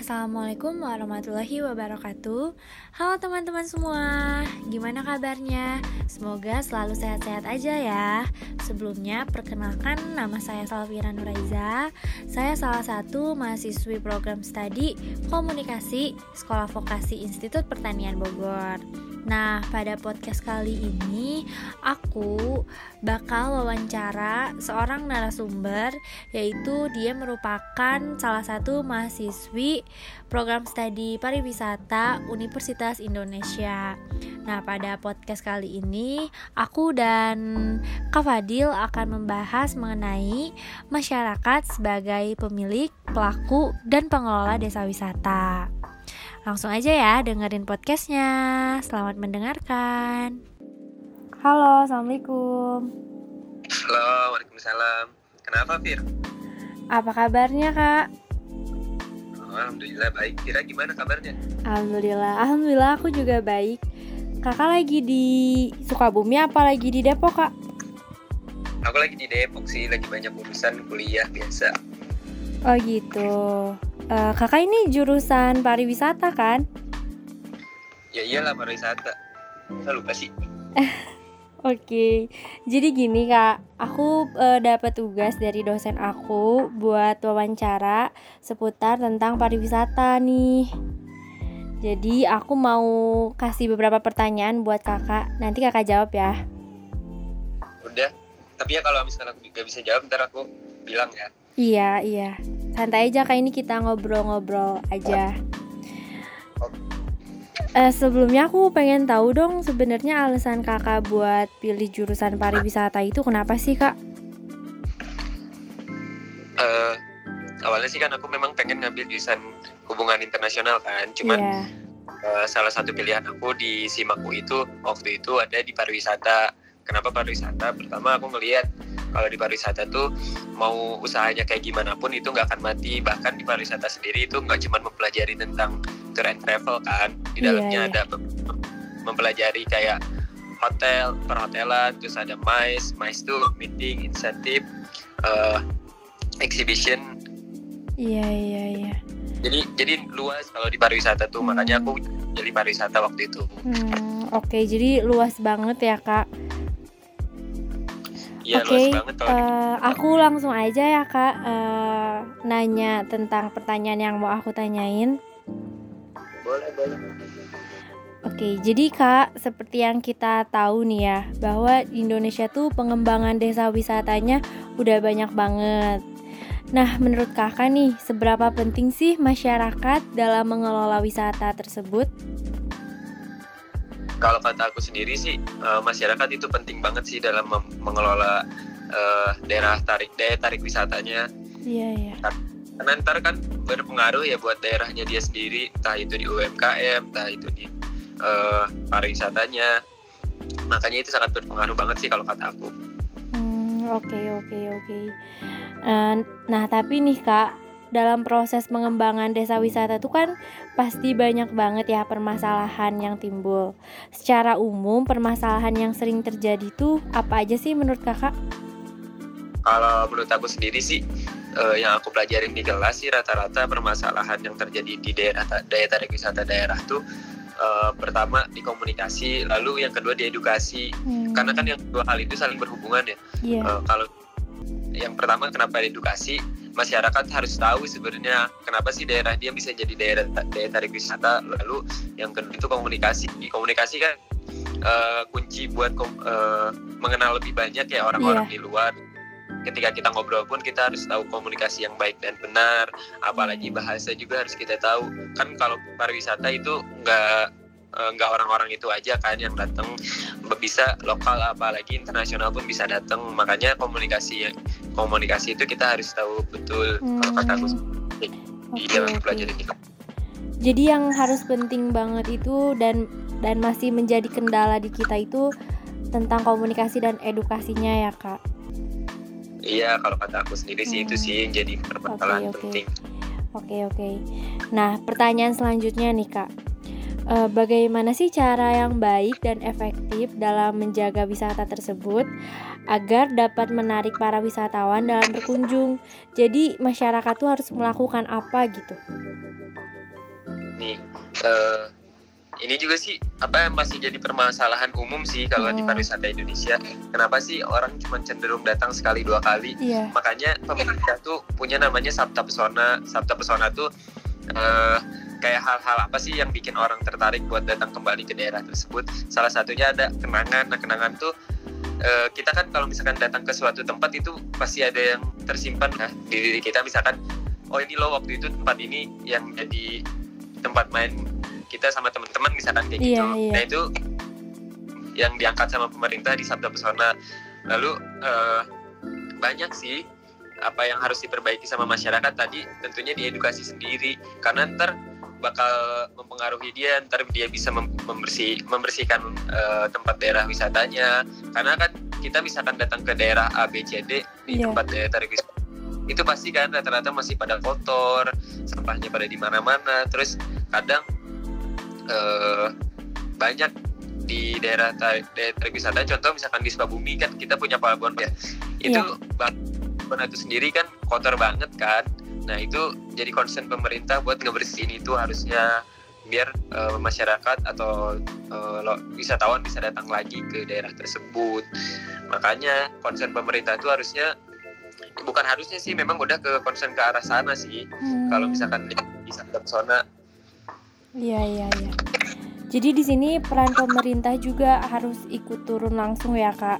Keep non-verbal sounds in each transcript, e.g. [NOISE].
Assalamualaikum warahmatullahi wabarakatuh. Halo teman-teman semua Gimana kabarnya? Semoga selalu sehat-sehat aja ya. Sebelumnya perkenalkan nama saya Salvira Nuraiza. Saya salah satu mahasiswi program studi Komunikasi Sekolah Vokasi Institut Pertanian Bogor Nah, pada podcast kali ini aku bakal wawancara seorang narasumber yaitu dia merupakan salah satu mahasiswi program studi pariwisata Universitas Indonesia. Nah, pada podcast kali ini aku dan Kak Fadil akan membahas mengenai masyarakat sebagai pemilik, pelaku, dan pengelola desa wisata. Langsung aja ya dengerin podcastnya. Selamat mendengarkan. Halo, assalamualaikum. Halo, waalaikumsalam. Kenapa, Fir? Apa kabarnya kak? Oh, Alhamdulillah baik. Kira gimana kabarnya? Alhamdulillah, alhamdulillah aku juga baik. Kakak lagi di Sukabumi apa lagi di Depok kak? Aku lagi di Depok sih, lagi banyak urusan kuliah biasa. Oh gitu. Uh, kakak ini jurusan pariwisata kan? Ya iyalah pariwisata. Saya lupa sih. [LAUGHS] Oke, jadi gini kak, aku uh, dapat tugas dari dosen aku buat wawancara seputar tentang pariwisata nih. Jadi aku mau kasih beberapa pertanyaan buat kakak, nanti kakak jawab ya. Udah, tapi ya kalau misalnya aku juga bisa jawab, ntar aku bilang ya. Iya, iya. Santai aja kayak ini kita ngobrol-ngobrol aja. Uh, sebelumnya aku pengen tahu dong sebenarnya alasan kakak buat pilih jurusan pariwisata itu kenapa sih kak? Uh, awalnya sih kan aku memang pengen ngambil jurusan hubungan internasional kan, cuman yeah. Iya. uh, salah satu pilihan aku di simakku itu waktu itu ada di pariwisata. Kenapa pariwisata? Pertama aku ngelihat kalau di pariwisata tuh mau usahanya kayak gimana pun itu nggak akan mati. Bahkan di pariwisata sendiri itu nggak cuma mempelajari tentang tour and travel kan. Di iya, dalamnya yeah, yeah. ada mempelajari kayak hotel perhotelan terus ada mais. Mais tuh meeting insentif uh, exhibition. Iya yeah, iya yeah, iya. Yeah. jadi jadi luas kalau di pariwisata tuh. Hmm. makanya aku jadi pariwisata waktu itu. Hmm, oke. Okay, jadi luas banget ya kak Iya, Oke, okay, uh, aku langsung aja ya kak uh, nanya tentang pertanyaan yang mau aku tanyain. Boleh, boleh. Oke, okay, jadi kak, seperti yang kita tahu nih ya, bahwa Indonesia tuh pengembangan desa wisatanya udah banyak banget. Nah, menurut kakak nih, seberapa penting sih masyarakat dalam mengelola wisata tersebut? Kalau kata aku sendiri sih uh, masyarakat itu penting banget sih dalam mengelola uh, daerah tarik daya tarik wisatanya. Iya iya. Karena ntar kan berpengaruh ya buat daerahnya dia sendiri, entah itu di UMKM, entah itu di uh, pariwisatanya. Makanya itu sangat berpengaruh banget sih kalau kata aku. Hmm, oke oke oke. Nah tapi nih kak, dalam proses pengembangan desa wisata itu kan pasti banyak banget ya permasalahan yang timbul. Secara umum permasalahan yang sering terjadi itu apa aja sih menurut kakak? Kalau menurut aku sendiri sih uh, yang aku pelajarin di kelas sih rata-rata permasalahan yang terjadi di daerah daya tarik wisata daerah tuh uh, pertama di komunikasi, lalu yang kedua di edukasi. Hmm. Karena kan yang dua hal itu saling berhubungan ya. Yeah. Uh, kalau yang pertama kenapa edukasi? Masyarakat harus tahu sebenarnya kenapa sih daerah dia bisa jadi daerah daya tarik wisata. Lalu yang kedua itu komunikasi. Komunikasi kan uh, kunci buat uh, mengenal lebih banyak ya orang-orang yeah. di luar. Ketika kita ngobrol pun kita harus tahu komunikasi yang baik dan benar. Apalagi bahasa juga harus kita tahu. Kan kalau pariwisata itu nggak Eh, nggak orang-orang itu aja kan yang datang bisa lokal apalagi internasional pun bisa datang makanya komunikasi komunikasi itu kita harus tahu betul hmm. kalau kata aku okay, di dalam okay. jadi yang harus penting banget itu dan dan masih menjadi kendala di kita itu tentang komunikasi dan edukasinya ya kak iya kalau kata aku sendiri sih itu sih yang jadi permasalahan okay, okay. penting oke okay, oke okay. nah pertanyaan selanjutnya nih kak uh, bagaimana sih cara yang baik dan efektif dalam menjaga wisata tersebut agar dapat menarik para wisatawan dalam berkunjung. Jadi masyarakat tuh harus melakukan apa gitu? nih uh, ini juga sih apa yang masih jadi permasalahan umum sih kalau hmm. di pariwisata Indonesia. Kenapa sih orang cuma cenderung datang sekali dua kali? Yeah. Makanya pemerintah tuh punya namanya Sabta Pesona. Sabta Pesona tuh uh, kayak hal-hal apa sih yang bikin orang tertarik buat datang kembali ke daerah tersebut. Salah satunya ada kenangan. Nah kenangan tuh uh, kita kan kalau misalkan datang ke suatu tempat itu pasti ada yang tersimpan nah, di diri kita misalkan oh ini loh waktu itu tempat ini yang jadi tempat main kita sama teman-teman misalkan kayak gitu. Yeah, yeah. Nah itu yang diangkat sama pemerintah di Sabda Pesona. Lalu uh, banyak sih apa yang harus diperbaiki sama masyarakat tadi tentunya di edukasi sendiri. Karena ntar bakal mempengaruhi dia ntar dia bisa membersih membersihkan uh, tempat daerah wisatanya. Karena kan kita misalkan datang ke daerah A B C D di yeah. tempat daerah wisata itu pasti kan rata-rata masih pada kotor sampahnya pada di mana-mana. Terus kadang uh, banyak di daerah daerah wisata. Contoh misalkan di Sukabumi kan kita punya pelabuhan ya. Itu yeah. Pelabuhan itu sendiri kan kotor banget kan nah itu jadi concern pemerintah buat ngebersihin itu harusnya biar uh, masyarakat atau uh, wisatawan bisa datang lagi ke daerah tersebut makanya concern pemerintah itu harusnya bukan harusnya sih memang udah ke concern ke arah sana sih hmm. kalau misalkan di, di zona Iya iya iya. Jadi di sini peran pemerintah juga harus ikut turun langsung ya kak.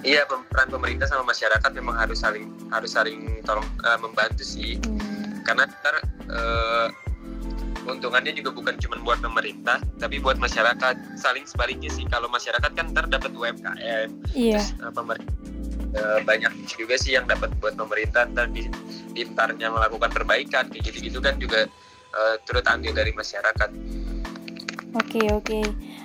Iya peran pemerintah sama masyarakat memang harus saling harus saling tolong uh, membantu sih. Hmm. Karena ntar uh, keuntungannya juga bukan cuma buat pemerintah, tapi buat masyarakat. Saling sebaliknya sih kalau masyarakat kan ntar dapat UMKM, iya. terus uh, pemerintah uh, banyak juga sih yang dapat buat pemerintah ntar di, di melakukan perbaikan kayak gitu-gitu kan juga uh, turut andil dari masyarakat. Oke oke.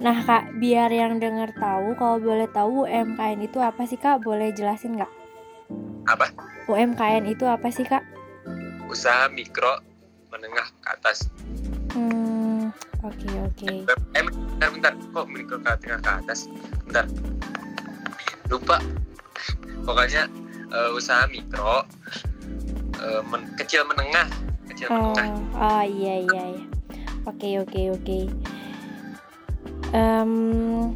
Nah kak, biar yang dengar tahu, kalau boleh tahu UMKM itu apa sih kak? Boleh jelasin nggak? Apa? UMKM itu apa sih kak? Usaha mikro menengah ke atas. Hmm, oke okay, oke. Okay. Eh, bentar bentar, kok mikro ke tengah ke atas? Bentar, lupa. Pokoknya uh, usaha mikro, uh, men kecil menengah kecil oh, oh iya iya iya oke oke oke um,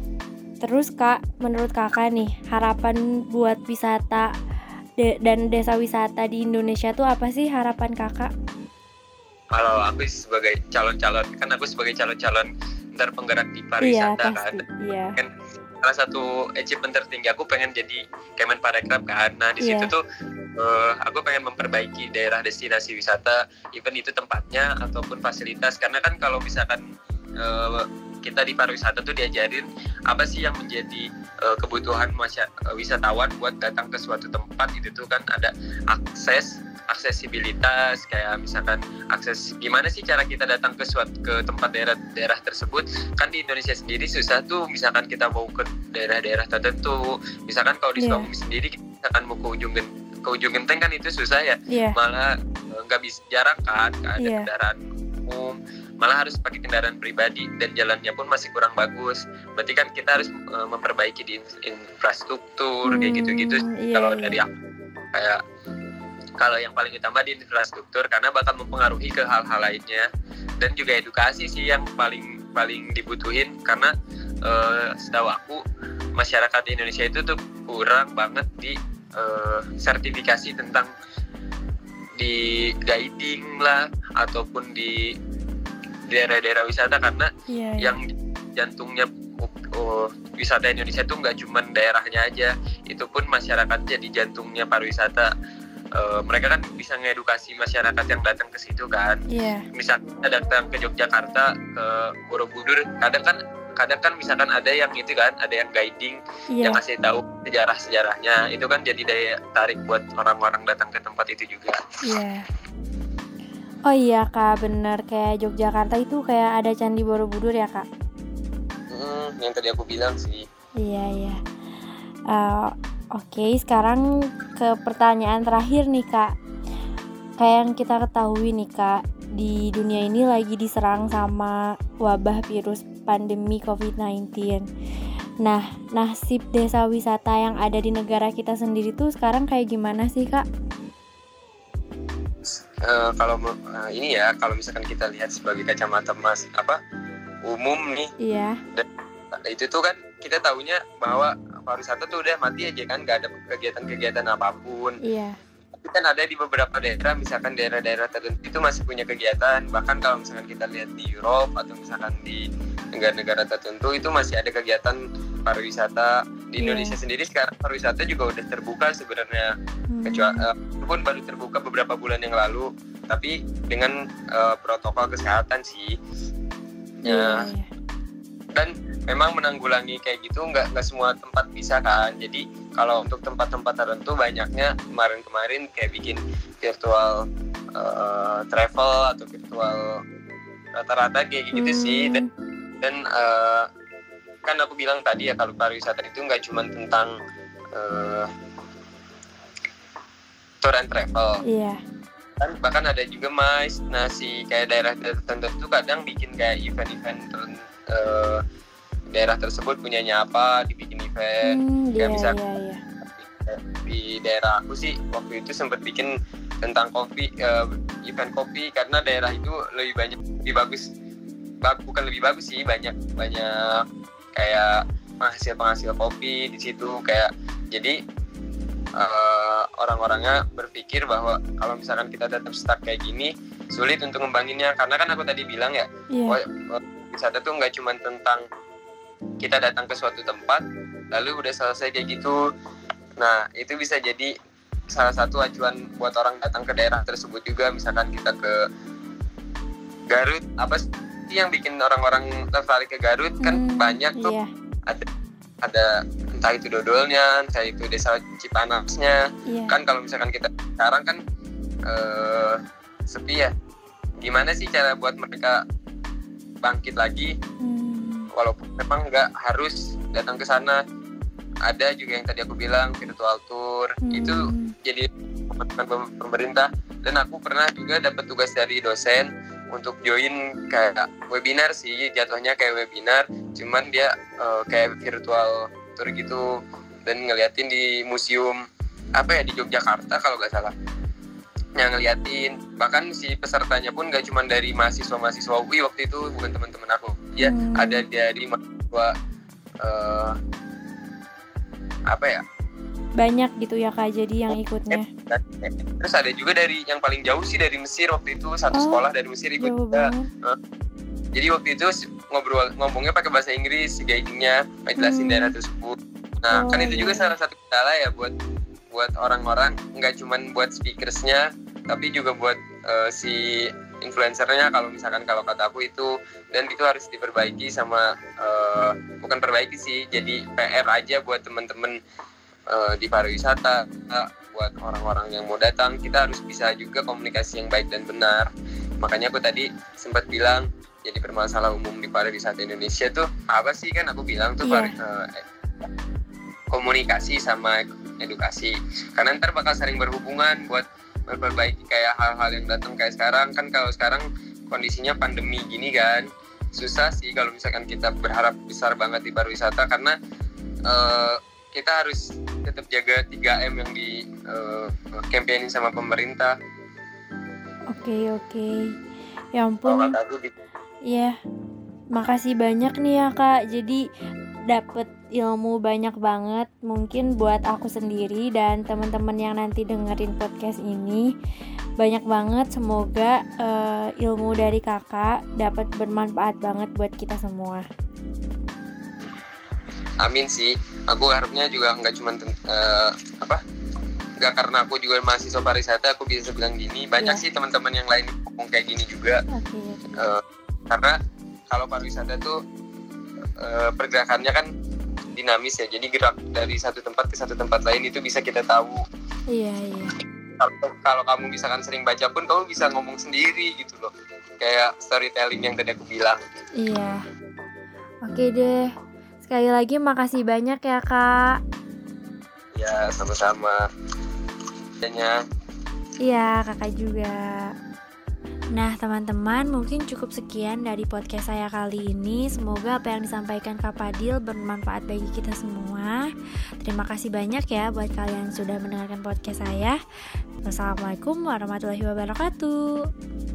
terus kak menurut kakak nih harapan buat wisata de dan desa wisata di Indonesia tuh apa sih harapan kakak kalau aku sebagai calon-calon kan aku sebagai calon-calon ntar penggerak di pariwisata iya, kan iya. kan salah satu achievement tertinggi aku pengen jadi Kemenparekraf kan nah di situ yeah. tuh uh, aku pengen memperbaiki daerah destinasi wisata even itu tempatnya ataupun fasilitas karena kan kalau misalkan uh, kita di pariwisata tuh diajarin apa sih yang menjadi uh, kebutuhan masyarakat wisatawan buat datang ke suatu tempat itu tuh kan ada akses aksesibilitas kayak misalkan akses gimana sih cara kita datang ke suatu ke tempat daerah-daerah tersebut kan di Indonesia sendiri susah tuh misalkan kita mau ke daerah-daerah tertentu misalkan kalau di yeah. Sukabumi sendiri misalkan mau ke ujung ke ujung genteng kan itu susah ya yeah. malah e, nggak bisa jarang kan nggak ada yeah. kendaraan malah harus pakai kendaraan pribadi dan jalannya pun masih kurang bagus. Berarti kan kita harus uh, memperbaiki di infrastruktur hmm, kayak gitu-gitu. Yeah, kalau yeah. dari aku kayak kalau yang paling utama di infrastruktur karena bakal mempengaruhi ke hal-hal lainnya dan juga edukasi sih yang paling paling dibutuhin karena uh, setahu aku masyarakat Indonesia itu tuh kurang banget di uh, sertifikasi tentang di guiding lah ataupun di daerah-daerah wisata karena yeah, yeah. yang jantungnya oh, wisata Indonesia tuh nggak cuma daerahnya aja itu pun masyarakat jadi jantungnya pariwisata uh, mereka kan bisa ngedukasi masyarakat yang datang ke situ kan. Yeah. Misalnya datang ke Yogyakarta ke Borobudur, kadang kan kadang kan misalkan ada yang itu kan, ada yang guiding yeah. yang ngasih tahu sejarah-sejarahnya. Itu kan jadi daya tarik buat orang-orang datang ke tempat itu juga. Iya. Yeah. Oh iya kak, bener kayak Yogyakarta itu kayak ada candi Borobudur ya kak? Hmm, yang tadi aku bilang sih. Iya iya. Uh, Oke, sekarang ke pertanyaan terakhir nih kak. Kayak yang kita ketahui nih kak, di dunia ini lagi diserang sama wabah virus pandemi COVID-19. Nah, nasib desa wisata yang ada di negara kita sendiri tuh sekarang kayak gimana sih kak? Uh, kalau uh, ini ya kalau misalkan kita lihat sebagai kacamata mas apa umum nih. Iya. Dan itu tuh kan kita tahunya bahwa pariwisata tuh udah mati aja kan nggak ada kegiatan-kegiatan apa pun. Iya. Tapi kan ada di beberapa daerah misalkan daerah-daerah tertentu itu masih punya kegiatan. Bahkan kalau misalkan kita lihat di Eropa atau misalkan di negara-negara tertentu itu masih ada kegiatan pariwisata di yeah. Indonesia sendiri sekarang pariwisata juga udah terbuka sebenarnya hmm. kecuali uh, pun baru terbuka beberapa bulan yang lalu tapi dengan uh, protokol kesehatan sih yeah, ya yeah. dan memang menanggulangi kayak gitu nggak nggak semua tempat bisa kan jadi kalau untuk tempat-tempat tertentu banyaknya kemarin-kemarin kayak bikin virtual uh, travel atau virtual rata-rata kayak gitu hmm. sih dan dan uh, kan aku bilang tadi ya kalau pariwisata itu nggak cuma tentang uh, tour and travel. Iya. Kan bahkan ada juga mais nasi kayak daerah tertentu itu kadang bikin kayak event-event uh, daerah tersebut punyanya apa dibikin event. Hmm, kayak yeah, bisa yeah, yeah. di daerah aku sih waktu itu sempat bikin tentang kopi uh, event kopi karena daerah itu lebih banyak lebih bagus. Bukan lebih bagus sih banyak banyak kayak penghasil penghasil kopi di situ kayak jadi uh, orang-orangnya berpikir bahwa kalau misalkan kita tetap stuck kayak gini sulit untuk membanginnya karena kan aku tadi bilang ya yeah. wisata tuh nggak cuma tentang kita datang ke suatu tempat lalu udah selesai kayak gitu. Nah itu bisa jadi salah satu acuan buat orang datang ke daerah tersebut juga. Misalkan kita ke Garut apa sih yang bikin orang-orang tertarik ke Garut? Kan hmm, banyak tuh. iya. ada ada entah itu dodolnya entah itu desa Cipanasnya. Iya. kan kalau misalkan kita sekarang kan uh, sepi ya. Gimana sih cara buat mereka bangkit lagi? Hmm. Walaupun memang nggak harus datang ke sana. Ada juga yang tadi aku bilang virtual tour. Hmm. itu jadi pemerintah. Dan aku pernah juga dapat tugas dari dosen untuk join kayak webinar sih jatuhnya kayak webinar cuman dia uh, kayak virtual tour gitu dan ngeliatin di museum apa ya di Yogyakarta kalau nggak salah yang ngeliatin bahkan si pesertanya pun gak cuma dari mahasiswa-mahasiswa UI waktu itu bukan teman-teman aku ya hmm. ada dari mahasiswa uh, apa ya banyak gitu ya kak jadi yang ikutnya. Terus ada juga dari yang paling jauh sih dari Mesir waktu itu satu oh, sekolah dari Mesir ikut juga jadi waktu itu ngobrol ngomongnya pakai bahasa Inggris si guidingnya ngejelasin hmm. daerah tersebut. Nah oh, kan itu juga iya. salah satu kendala ya buat buat orang-orang nggak cuman buat speakersnya tapi juga buat uh, si influencernya. Kalau misalkan kalau kata aku itu dan itu harus diperbaiki sama uh, bukan perbaiki sih jadi PR aja buat temen-temen uh, di pariwisata uh, buat orang-orang yang mau datang kita harus bisa juga komunikasi yang baik dan benar makanya aku tadi sempat bilang jadi permasalahan umum di pariwisata Indonesia tuh apa sih kan aku bilang tuh yeah. Iya. uh, komunikasi sama edukasi karena ntar bakal sering berhubungan buat memperbaiki kayak hal-hal yang datang kayak sekarang kan kalau sekarang kondisinya pandemi gini kan susah sih kalau misalkan kita berharap besar banget di pariwisata karena uh, kita harus tetap jaga 3M yang di uh, sama pemerintah. Oke okay, oke. Okay. Ya ampun. Iya. Makasih banyak nih ya Kak. Jadi dapet ilmu banyak banget mungkin buat aku sendiri dan teman-teman yang nanti dengerin podcast ini banyak banget semoga uh, ilmu dari kakak dapat bermanfaat banget buat kita semua amin sih. Aku harapnya juga nggak cuma uh, apa nggak karena aku juga mahasiswa pariwisata aku bisa bilang gini. Banyak yeah. sih teman-teman yang lain ngomong kayak gini juga. Okay. uh, eh, karena kalau pariwisata tuh uh, pergerakannya kan dinamis ya. Jadi gerak dari satu tempat ke satu tempat lain itu bisa kita tahu. Iya iya. Kalau, kalau kamu misalkan sering baca pun kamu bisa ngomong sendiri gitu loh. Kayak storytelling yang tadi aku bilang. Iya. Oke deh sekali lagi makasih banyak ya kak ya sama-sama Iya, kakak juga. Nah, teman-teman, mungkin cukup sekian dari podcast saya kali ini. Semoga apa yang disampaikan Kak Padil bermanfaat bagi kita semua. Terima kasih banyak ya buat kalian yang sudah mendengarkan podcast saya. Wassalamualaikum warahmatullahi wabarakatuh.